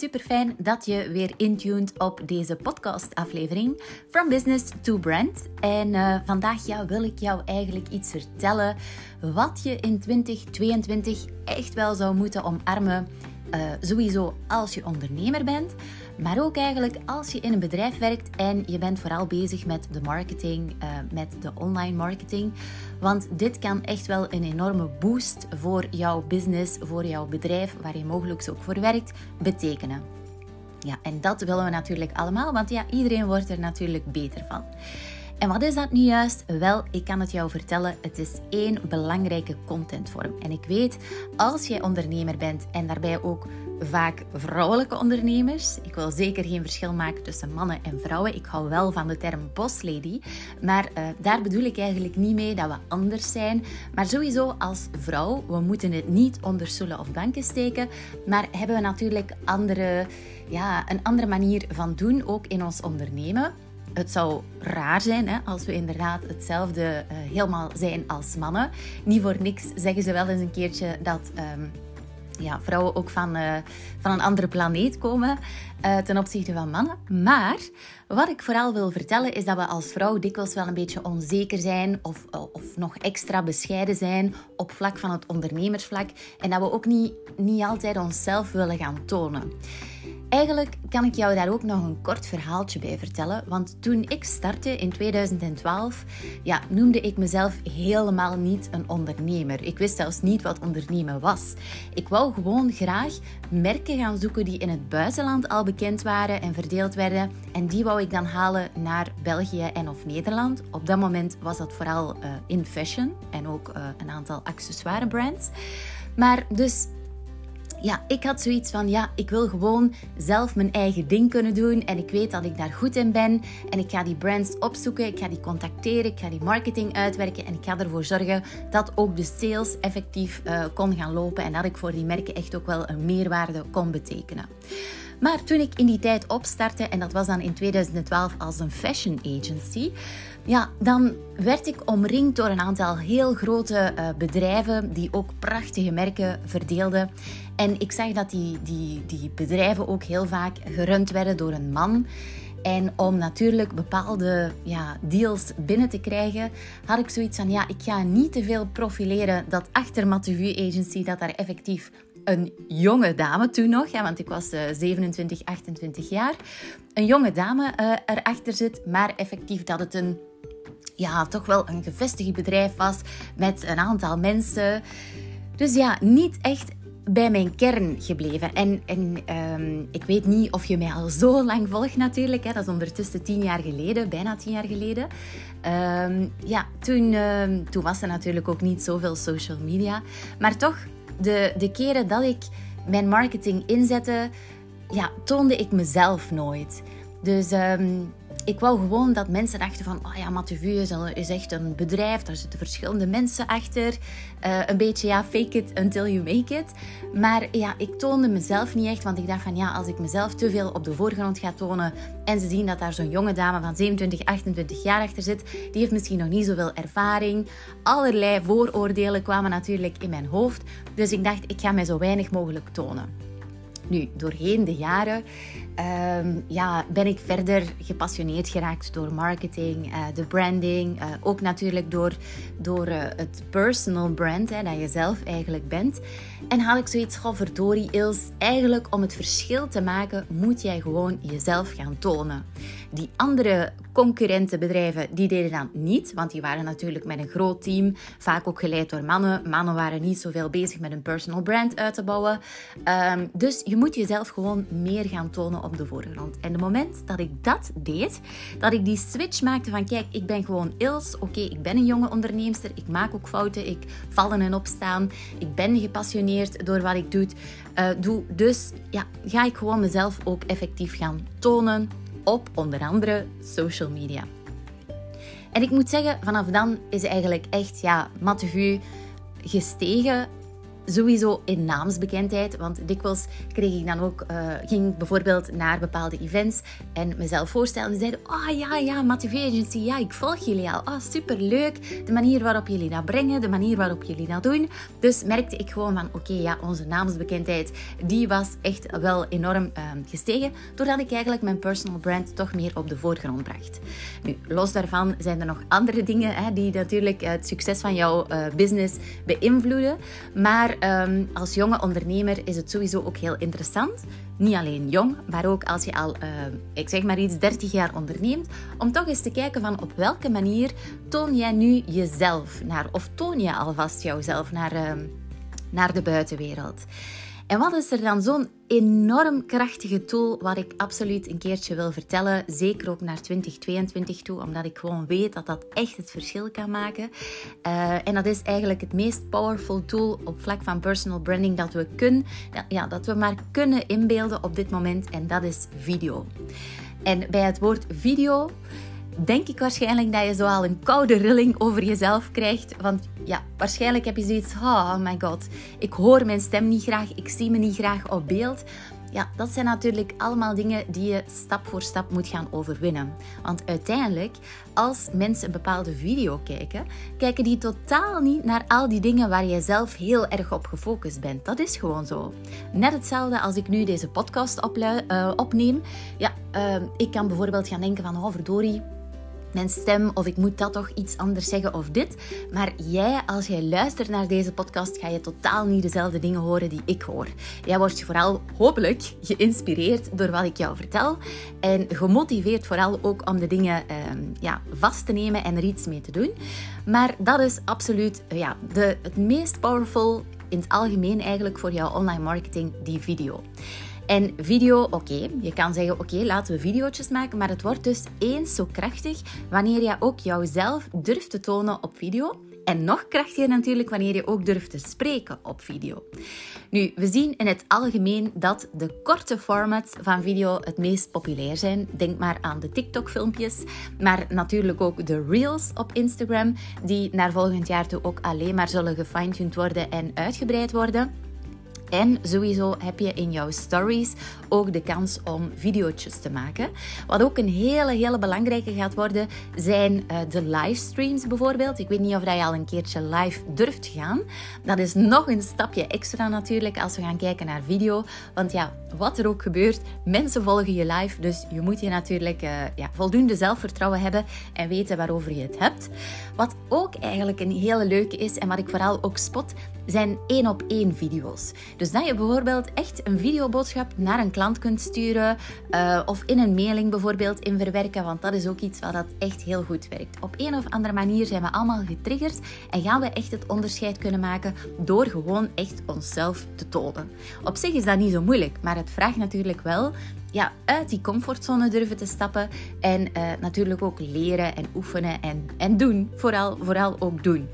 super fijn dat je weer intuned op deze podcast-aflevering From Business to Brand. En uh, vandaag wil ik jou eigenlijk iets vertellen wat je in 2022 echt wel zou moeten omarmen. Uh, sowieso als je ondernemer bent, maar ook eigenlijk als je in een bedrijf werkt en je bent vooral bezig met de marketing, uh, met de online marketing. Want dit kan echt wel een enorme boost voor jouw business, voor jouw bedrijf, waar je mogelijk ook voor werkt, betekenen. Ja, en dat willen we natuurlijk allemaal, want ja, iedereen wordt er natuurlijk beter van. En wat is dat nu juist? Wel, ik kan het jou vertellen, het is één belangrijke contentvorm. En ik weet, als jij ondernemer bent en daarbij ook vaak vrouwelijke ondernemers, ik wil zeker geen verschil maken tussen mannen en vrouwen. Ik hou wel van de term boss lady, maar uh, daar bedoel ik eigenlijk niet mee dat we anders zijn. Maar sowieso als vrouw, we moeten het niet onder stoelen of banken steken, maar hebben we natuurlijk andere, ja, een andere manier van doen, ook in ons ondernemen het zou raar zijn hè, als we inderdaad hetzelfde uh, helemaal zijn als mannen. Niet voor niks zeggen ze wel eens een keertje dat um, ja, vrouwen ook van, uh, van een andere planeet komen uh, ten opzichte van mannen. Maar wat ik vooral wil vertellen is dat we als vrouw dikwijls wel een beetje onzeker zijn of, of nog extra bescheiden zijn op vlak van het ondernemersvlak. En dat we ook niet, niet altijd onszelf willen gaan tonen. Eigenlijk kan ik jou daar ook nog een kort verhaaltje bij vertellen. Want toen ik startte in 2012, ja, noemde ik mezelf helemaal niet een ondernemer. Ik wist zelfs niet wat ondernemen was. Ik wou gewoon graag merken gaan zoeken die in het buitenland al bekend waren en verdeeld werden. En die wou ik dan halen naar België en of Nederland. Op dat moment was dat vooral uh, in fashion en ook uh, een aantal accessoire brands. Maar dus ja, ik had zoiets van, ja, ik wil gewoon zelf mijn eigen ding kunnen doen. En ik weet dat ik daar goed in ben. En ik ga die brands opzoeken, ik ga die contacteren, ik ga die marketing uitwerken. En ik ga ervoor zorgen dat ook de sales effectief uh, kon gaan lopen. En dat ik voor die merken echt ook wel een meerwaarde kon betekenen. Maar toen ik in die tijd opstartte, en dat was dan in 2012 als een fashion agency, ja, dan werd ik omringd door een aantal heel grote uh, bedrijven die ook prachtige merken verdeelden. En ik zag dat die, die, die bedrijven ook heel vaak gerund werden door een man. En om natuurlijk bepaalde ja, deals binnen te krijgen, had ik zoiets van: ja, ik ga niet te veel profileren dat achter Mathieu Agency dat daar effectief een jonge dame toen nog, want ik was uh, 27, 28 jaar, een jonge dame uh, erachter zit, maar effectief dat het een ja, toch wel een gevestigd bedrijf was met een aantal mensen. Dus ja, niet echt bij mijn kern gebleven. En, en um, ik weet niet of je mij al zo lang volgt natuurlijk. Hè. Dat is ondertussen tien jaar geleden, bijna tien jaar geleden. Um, ja, toen, um, toen was er natuurlijk ook niet zoveel social media. Maar toch, de, de keren dat ik mijn marketing inzette, ja, toonde ik mezelf nooit. Dus um, ik wou gewoon dat mensen dachten van, oh ja, Mathieu is echt een bedrijf, daar zitten verschillende mensen achter. Uh, een beetje, ja, fake it until you make it. Maar ja, ik toonde mezelf niet echt, want ik dacht van, ja, als ik mezelf te veel op de voorgrond ga tonen en ze zien dat daar zo'n jonge dame van 27, 28 jaar achter zit, die heeft misschien nog niet zoveel ervaring. Allerlei vooroordelen kwamen natuurlijk in mijn hoofd. Dus ik dacht, ik ga mij zo weinig mogelijk tonen. Nu, doorheen de jaren um, ja, ben ik verder gepassioneerd geraakt door marketing, uh, de branding. Uh, ook natuurlijk door, door uh, het personal brand, hè, dat je zelf eigenlijk bent. En had ik zoiets van, verdorie Ils, eigenlijk om het verschil te maken, moet jij gewoon jezelf gaan tonen. Die andere concurrentenbedrijven, die deden dat niet, want die waren natuurlijk met een groot team, vaak ook geleid door mannen. Mannen waren niet zoveel bezig met een personal brand uit te bouwen. Um, dus je moet jezelf gewoon meer gaan tonen op de voorgrond. En het moment dat ik dat deed, dat ik die switch maakte van kijk, ik ben gewoon Ils, oké, ik ben een jonge onderneemster, ik maak ook fouten, ik vallen en opstaan, ik ben gepassioneerd door wat ik doe, uh, doe. Dus ja, ga ik gewoon mezelf ook effectief gaan tonen op onder andere social media. En ik moet zeggen, vanaf dan is eigenlijk echt, ja, Mathieu gestegen sowieso in naamsbekendheid, want dikwijls kreeg ik dan ook, uh, ging bijvoorbeeld naar bepaalde events en mezelf voorstellen. En zeiden, oh ja, ja, Motivation Agency, ja, ik volg jullie al. Oh, superleuk. De manier waarop jullie dat brengen, de manier waarop jullie dat doen. Dus merkte ik gewoon van, oké, ja, onze naamsbekendheid, die was echt wel enorm uh, gestegen, doordat ik eigenlijk mijn personal brand toch meer op de voorgrond bracht. Nu, los daarvan zijn er nog andere dingen hè, die natuurlijk het succes van jouw uh, business beïnvloeden. Maar um, als jonge ondernemer is het sowieso ook heel interessant. Niet alleen jong, maar ook als je al, uh, ik zeg maar iets, 30 jaar onderneemt. Om toch eens te kijken van op welke manier toon jij nu jezelf naar, of toon je alvast jouzelf naar, uh, naar de buitenwereld. En wat is er dan zo'n enorm krachtige tool wat ik absoluut een keertje wil vertellen, zeker ook naar 2022 toe, omdat ik gewoon weet dat dat echt het verschil kan maken. Uh, en dat is eigenlijk het meest powerful tool op vlak van personal branding dat we kunnen, ja, dat we maar kunnen inbeelden op dit moment en dat is video. En bij het woord video denk ik waarschijnlijk dat je zo al een koude rilling over jezelf krijgt. Want ja, waarschijnlijk heb je zoiets, oh my god, ik hoor mijn stem niet graag, ik zie me niet graag op beeld. Ja, dat zijn natuurlijk allemaal dingen die je stap voor stap moet gaan overwinnen. Want uiteindelijk, als mensen een bepaalde video kijken, kijken die totaal niet naar al die dingen waar je zelf heel erg op gefocust bent. Dat is gewoon zo. Net hetzelfde als ik nu deze podcast uh, opneem. Ja, uh, ik kan bijvoorbeeld gaan denken van, oh verdorie, mijn stem of ik moet dat toch iets anders zeggen of dit. Maar jij, als jij luistert naar deze podcast, ga je totaal niet dezelfde dingen horen die ik hoor. Jij wordt vooral hopelijk geïnspireerd door wat ik jou vertel en gemotiveerd vooral ook om de dingen ehm, ja, vast te nemen en er iets mee te doen. Maar dat is absoluut ja, de, het meest powerful in het algemeen eigenlijk voor jouw online marketing, die video. En video, oké, je kan zeggen, oké, laten we video's maken, maar het wordt dus eens zo krachtig wanneer je ook jouzelf durft te tonen op video. En nog krachtiger natuurlijk wanneer je ook durft te spreken op video. Nu, we zien in het algemeen dat de korte formats van video het meest populair zijn. Denk maar aan de TikTok-filmpjes, maar natuurlijk ook de Reels op Instagram, die naar volgend jaar toe ook alleen maar zullen gefine-tuned worden en uitgebreid worden. En sowieso heb je in jouw stories ook de kans om video's te maken. Wat ook een hele, hele belangrijke gaat worden, zijn uh, de livestreams bijvoorbeeld. Ik weet niet of je al een keertje live durft gaan. Dat is nog een stapje extra natuurlijk als we gaan kijken naar video. Want ja, wat er ook gebeurt, mensen volgen je live. Dus je moet je natuurlijk uh, ja, voldoende zelfvertrouwen hebben en weten waarover je het hebt. Wat ook eigenlijk een hele leuke is en wat ik vooral ook spot, zijn één op één video's. Dus dat je bijvoorbeeld echt een videoboodschap naar een klant kunt sturen uh, of in een mailing bijvoorbeeld in verwerken, want dat is ook iets wat dat echt heel goed werkt. Op een of andere manier zijn we allemaal getriggerd en gaan we echt het onderscheid kunnen maken door gewoon echt onszelf te tonen. Op zich is dat niet zo moeilijk, maar het vraagt natuurlijk wel ja, uit die comfortzone durven te stappen en uh, natuurlijk ook leren en oefenen en, en doen. Vooral, vooral ook doen.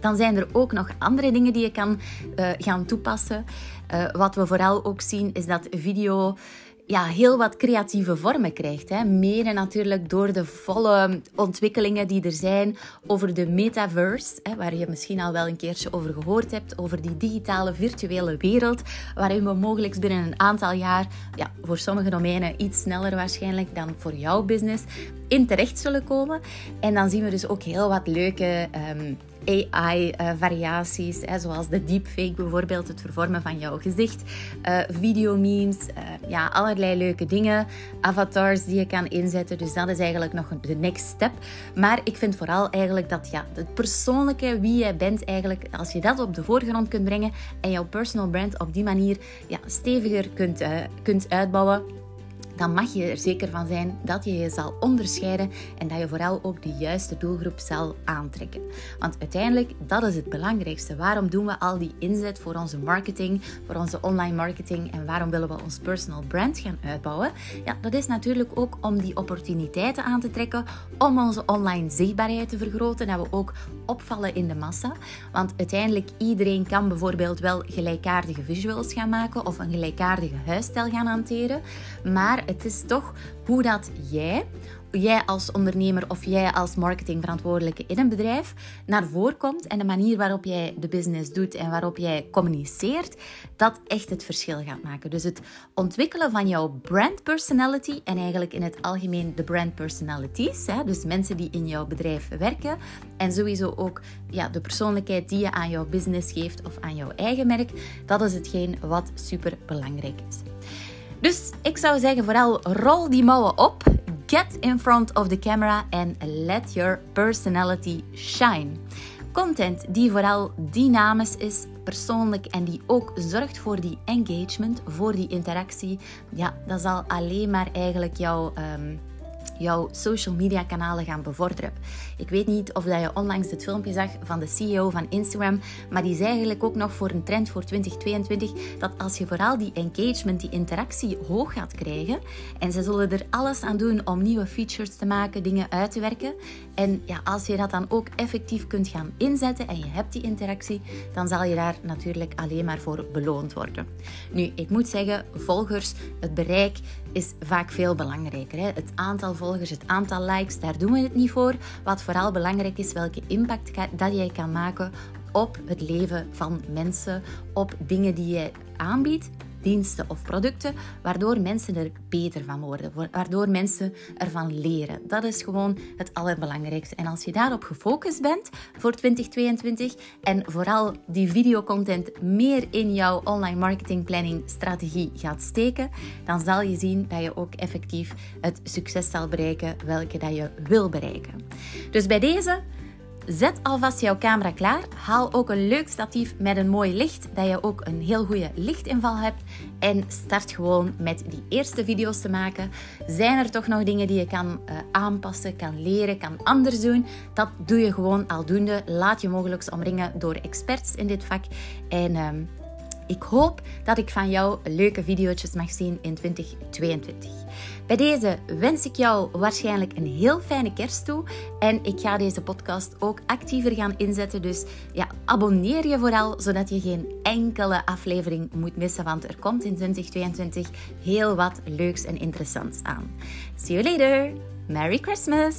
Dan zijn er ook nog andere dingen die je kan uh, gaan toepassen. Uh, wat we vooral ook zien is dat video ja, heel wat creatieve vormen krijgt. Hè. Natuurlijk door de volle ontwikkelingen die er zijn over de metaverse, hè, waar je misschien al wel een keertje over gehoord hebt, over die digitale virtuele wereld, waarin we mogelijk binnen een aantal jaar, ja, voor sommige domeinen iets sneller waarschijnlijk dan voor jouw business, in terecht zullen komen. En dan zien we dus ook heel wat leuke um, AI-variaties, uh, zoals de deepfake bijvoorbeeld, het vervormen van jouw gezicht, uh, videomemes, uh, ja, allerlei leuke dingen, avatars die je kan inzetten. Dus dat is eigenlijk nog de next step. Maar ik vind vooral eigenlijk dat ja, het persoonlijke, wie jij bent eigenlijk, als je dat op de voorgrond kunt brengen en jouw personal brand op die manier ja, steviger kunt, kunt uitbouwen, dan mag je er zeker van zijn dat je je zal onderscheiden en dat je vooral ook de juiste doelgroep zal aantrekken. Want uiteindelijk, dat is het belangrijkste. Waarom doen we al die inzet voor onze marketing, voor onze online marketing en waarom willen we ons personal brand gaan uitbouwen? Ja, dat is natuurlijk ook om die opportuniteiten aan te trekken, om onze online zichtbaarheid te vergroten, dat we ook opvallen in de massa. Want uiteindelijk, iedereen kan bijvoorbeeld wel gelijkaardige visuals gaan maken of een gelijkaardige huisstijl gaan hanteren, maar het is toch hoe dat jij jij als ondernemer of jij als marketingverantwoordelijke in een bedrijf naar voren komt en de manier waarop jij de business doet en waarop jij communiceert, dat echt het verschil gaat maken. Dus het ontwikkelen van jouw brand personality en eigenlijk in het algemeen de brand personalities, hè, dus mensen die in jouw bedrijf werken en sowieso ook ja, de persoonlijkheid die je aan jouw business geeft of aan jouw eigen merk, dat is hetgeen wat super belangrijk is. Dus ik zou zeggen, vooral rol die mouwen op. Get in front of the camera and let your personality shine. Content die vooral dynamisch is, persoonlijk en die ook zorgt voor die engagement, voor die interactie. Ja, dat zal alleen maar eigenlijk jouw um, jouw social media kanalen gaan bevorderen. Ik weet niet of dat je onlangs het filmpje zag van de CEO van Instagram, maar die is eigenlijk ook nog voor een trend voor 2022 dat als je vooral die engagement, die interactie hoog gaat krijgen en ze zullen er alles aan doen om nieuwe features te maken, dingen uit te werken en ja, als je dat dan ook effectief kunt gaan inzetten en je hebt die interactie, dan zal je daar natuurlijk alleen maar voor beloond worden. Nu, ik moet zeggen, volgers, het bereik is vaak veel belangrijker. Hè? Het aantal volgers, het aantal likes, daar doen we het niet voor. Wat vooral belangrijk is, welke impact dat jij kan maken op het leven van mensen, op dingen die je aanbiedt diensten of producten, waardoor mensen er beter van worden, waardoor mensen ervan leren. Dat is gewoon het allerbelangrijkste. En als je daarop gefocust bent voor 2022 en vooral die videocontent meer in jouw online marketing planning strategie gaat steken, dan zal je zien dat je ook effectief het succes zal bereiken welke dat je wil bereiken. Dus bij deze Zet alvast jouw camera klaar. Haal ook een leuk statief met een mooi licht, dat je ook een heel goede lichtinval hebt. En start gewoon met die eerste video's te maken. Zijn er toch nog dingen die je kan uh, aanpassen, kan leren, kan anders doen? Dat doe je gewoon aldoende. Laat je mogelijk omringen door experts in dit vak. En uh, ik hoop dat ik van jou leuke video's mag zien in 2022. Bij deze wens ik jou waarschijnlijk een heel fijne kerst toe. En ik ga deze podcast ook actiever gaan inzetten. Dus ja, abonneer je vooral, zodat je geen enkele aflevering moet missen. Want er komt in 2022 heel wat leuks en interessants aan. See you later. Merry Christmas!